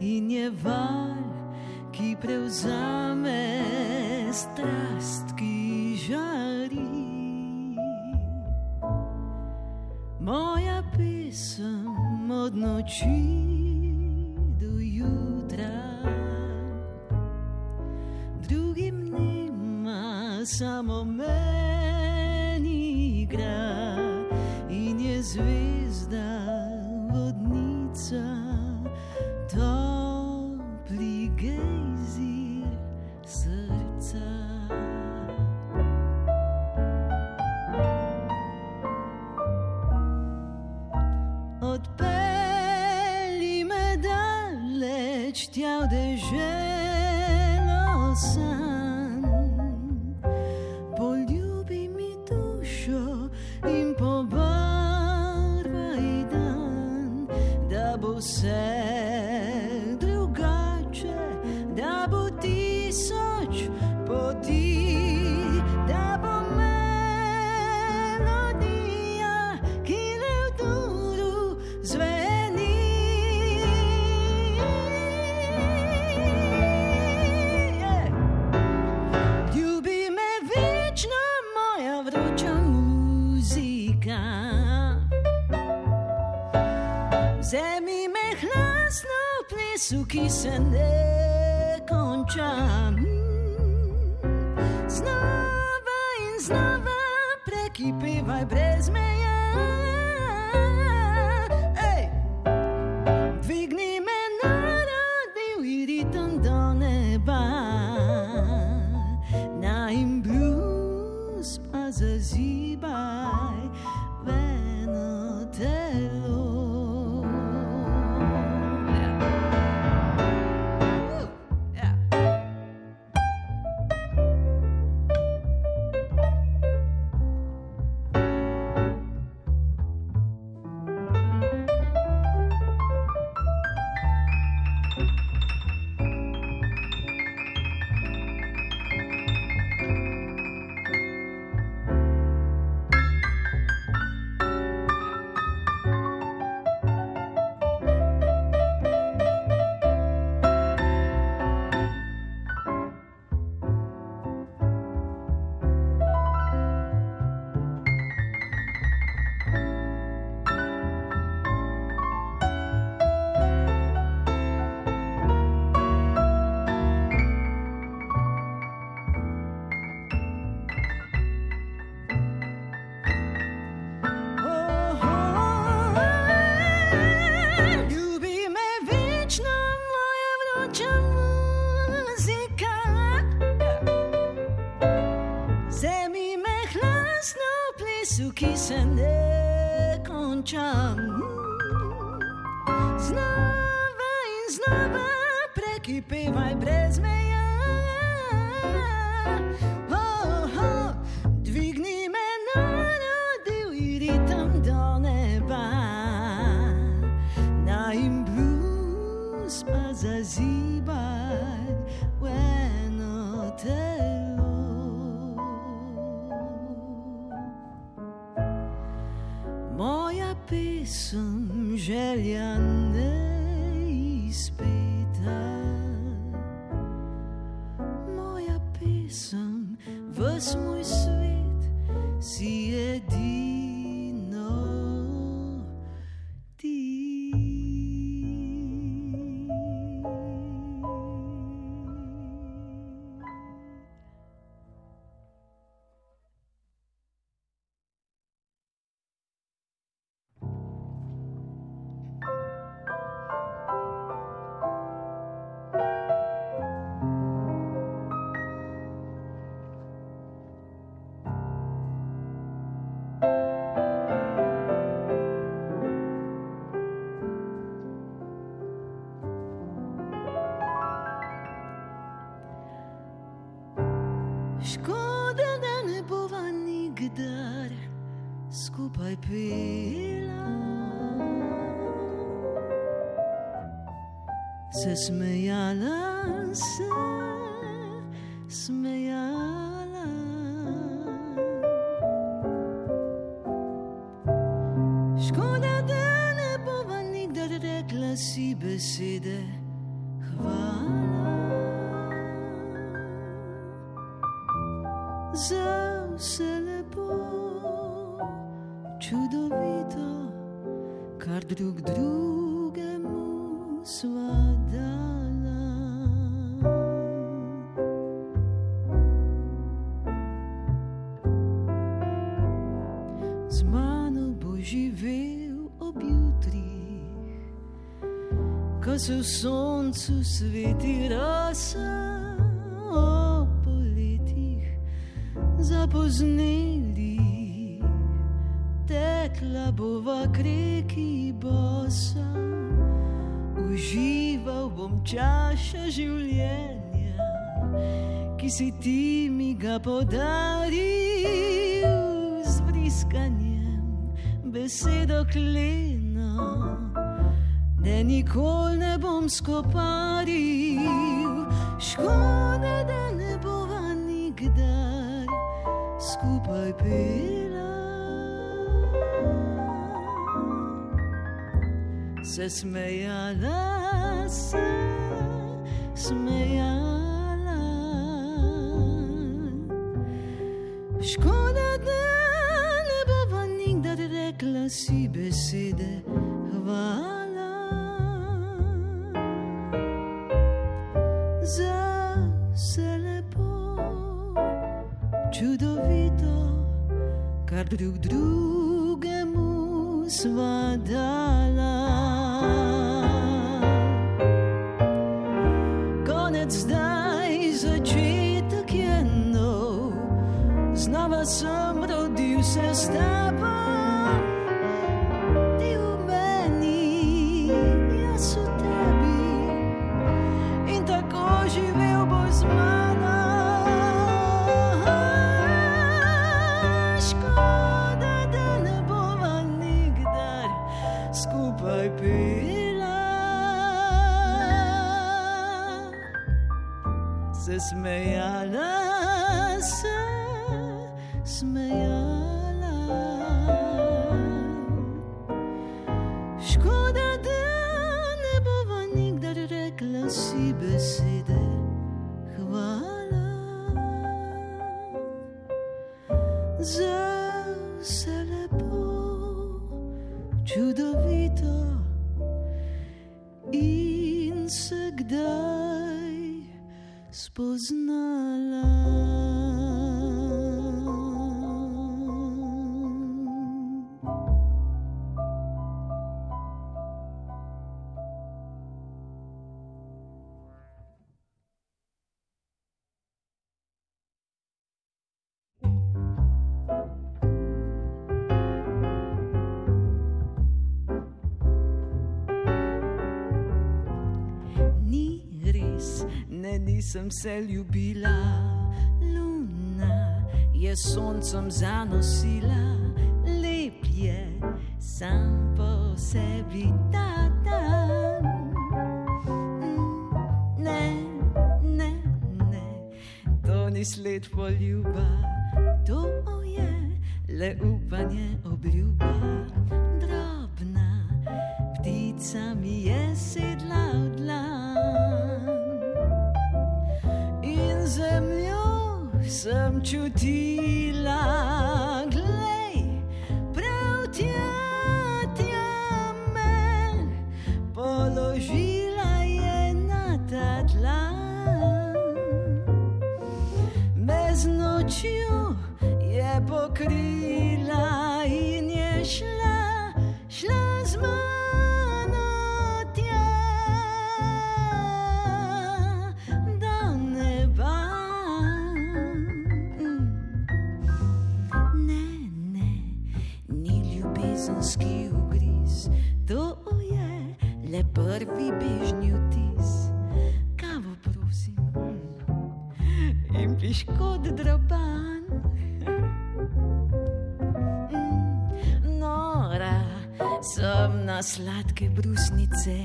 in je val, ki prevzame strast, ki žari. Moja pesem od noči do jutra, drugim nima samo meni igra in je zvezda Ljubi me večno moja vroča muzika. Vzemi me hlasno v plesu, ki se ne prekipevaj brez meja. Ej! Hlasno v plesu, ki se ne konča. Znova in znova prekipevaj brez meja. Pesem želja neizpeta. Moja pesem, ves moj svet si Se smejala se smejala. Škoda, da ne bova nikdar rekla si besede. Hvala za vse lepo, čudovito, kar drug drugemu sva v soncu sveti rosa, ob poletjih zapozneli, tekla bova k reki bosa, užival bom čaša življenja, ki si ti mi ga podaril z briskanjem besedo kleno. Ne nikoli ne bom skoparil, škoda, da ne bova nikdar skupaj pila. Se smejala, se drug drugemu sva dala. Konec zdaj, začetek je nov, znova sem rodil se s tebom. Smejala, se smejala. Škoda, da ne bova nikdar rekla si besede hvala za vse lepo, čudovito in se kdaj poznać. Nisem se ljubila. Luna je soncem zanosila, lep je sam po sebi ta dan. Mm, Ne, ne, ne, to ni sled poljuba, to je le upanje obljuba. Drobna ptica mi je sedla v sem čutila, ljubezenski ugriz, to je le prvi bežni vtis. Kavo prosim in piškot droban. Mm, Nora sem na sladke brusnice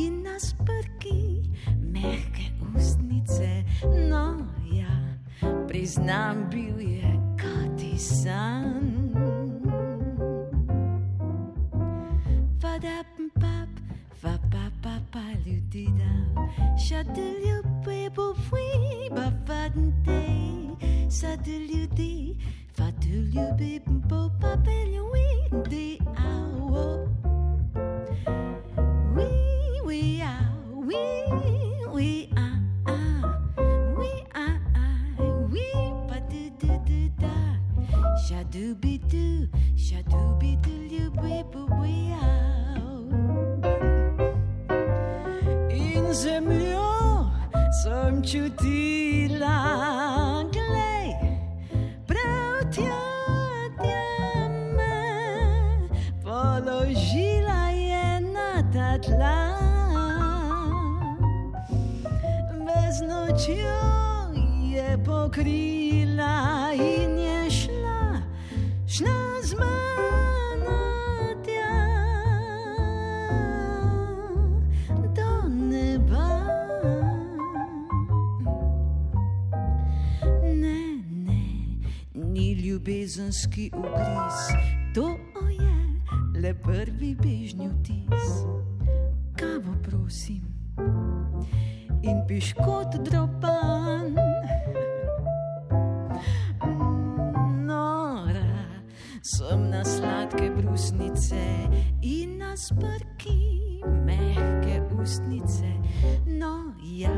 in na sprki mehke ustnice. No, ja, priznam, bil je Spadapmpap, va pa pa pa ludida. Chatelio pe bovui, ba vadente. Sadeludi, va delubim bo papelion. Zemljo sem čutila glej, prav tja, tja me položila je na ta tla. Ves nočjo je pokrila ljubezenski ugriz, to je le prvi bežni vtis. Kavo prosim in piškot droban. Nora sem na sladke brusnice in na sprki mehke ustnice. No, ja,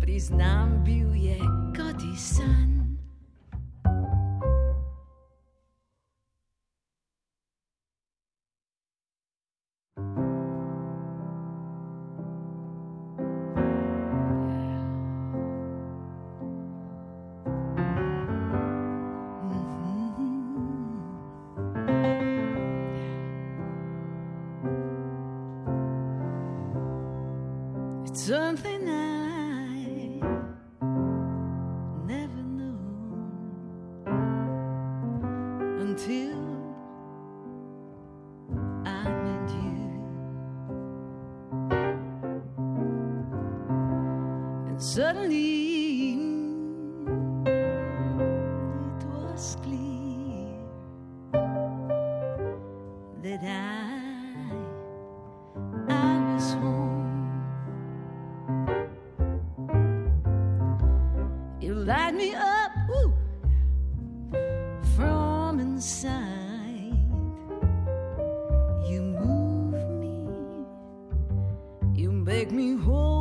priznam, bil je kot iz something I never knew until I met you. And suddenly light me up woo, from inside. You move me, you make me whole.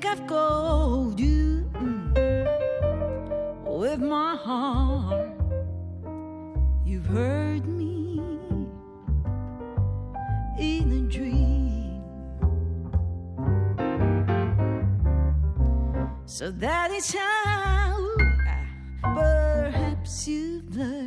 Think I've called you mm, with my heart. You've heard me in a dream. So that is how perhaps you've learned.